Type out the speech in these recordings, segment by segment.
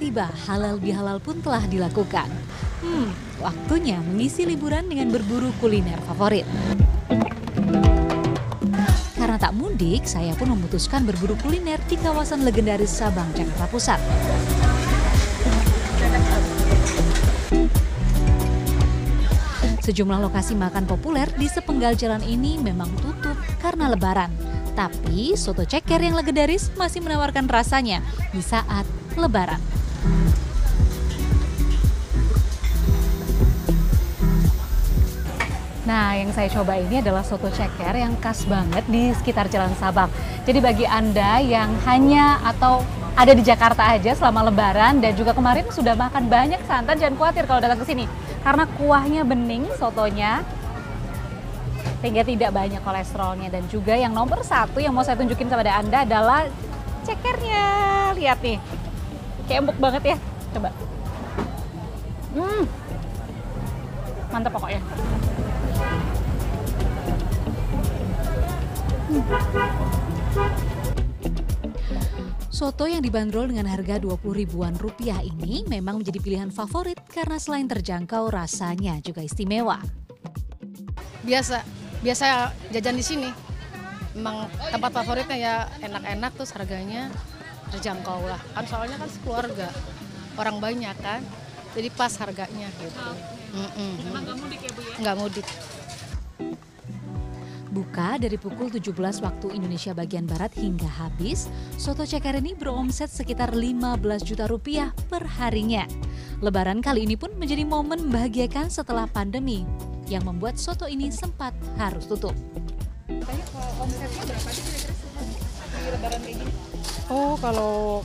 tiba, halal bihalal pun telah dilakukan. Hmm, waktunya mengisi liburan dengan berburu kuliner favorit. Karena tak mudik, saya pun memutuskan berburu kuliner di kawasan legendaris Sabang, Jakarta Pusat. Sejumlah lokasi makan populer di sepenggal jalan ini memang tutup karena lebaran. Tapi soto ceker yang legendaris masih menawarkan rasanya di saat lebaran. Nah, yang saya coba ini adalah soto ceker yang khas banget di sekitar Jalan Sabang. Jadi bagi Anda yang hanya atau ada di Jakarta aja selama lebaran dan juga kemarin sudah makan banyak santan, jangan khawatir kalau datang ke sini. Karena kuahnya bening, sotonya, sehingga tidak banyak kolesterolnya. Dan juga yang nomor satu yang mau saya tunjukin kepada Anda adalah cekernya. Lihat nih, kayak empuk banget ya. Coba. Hmm, mantap pokoknya. Soto yang dibanderol dengan harga 20 ribuan rupiah ini memang menjadi pilihan favorit karena selain terjangkau rasanya juga istimewa. biasa biasa jajan di sini. Memang tempat favoritnya ya enak-enak terus harganya terjangkau lah. Kan soalnya kan sekeluarga orang banyak kan. Jadi pas harganya gitu. Mm-mm. nggak mudik ya Bu ya? nggak mudik. Buka dari pukul 17 waktu Indonesia bagian Barat hingga habis, soto ceker ini beromset sekitar 15 juta rupiah per harinya. Lebaran kali ini pun menjadi momen membahagiakan setelah pandemi, yang membuat soto ini sempat harus tutup. Oh, kalau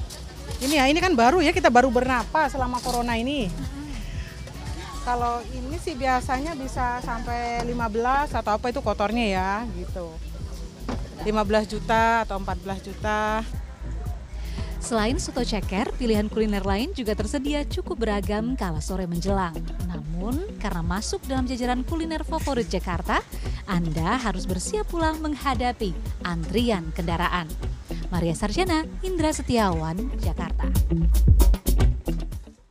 ini ya, ini kan baru ya kita baru bernapas selama corona ini. Kalau ini sih biasanya bisa sampai 15 atau apa itu kotornya ya, gitu. 15 juta atau 14 juta. Selain soto ceker, pilihan kuliner lain juga tersedia cukup beragam kala sore menjelang. Namun, karena masuk dalam jajaran kuliner favorit Jakarta, Anda harus bersiap pulang menghadapi antrian kendaraan. Maria Sarjana, Indra Setiawan, Jakarta.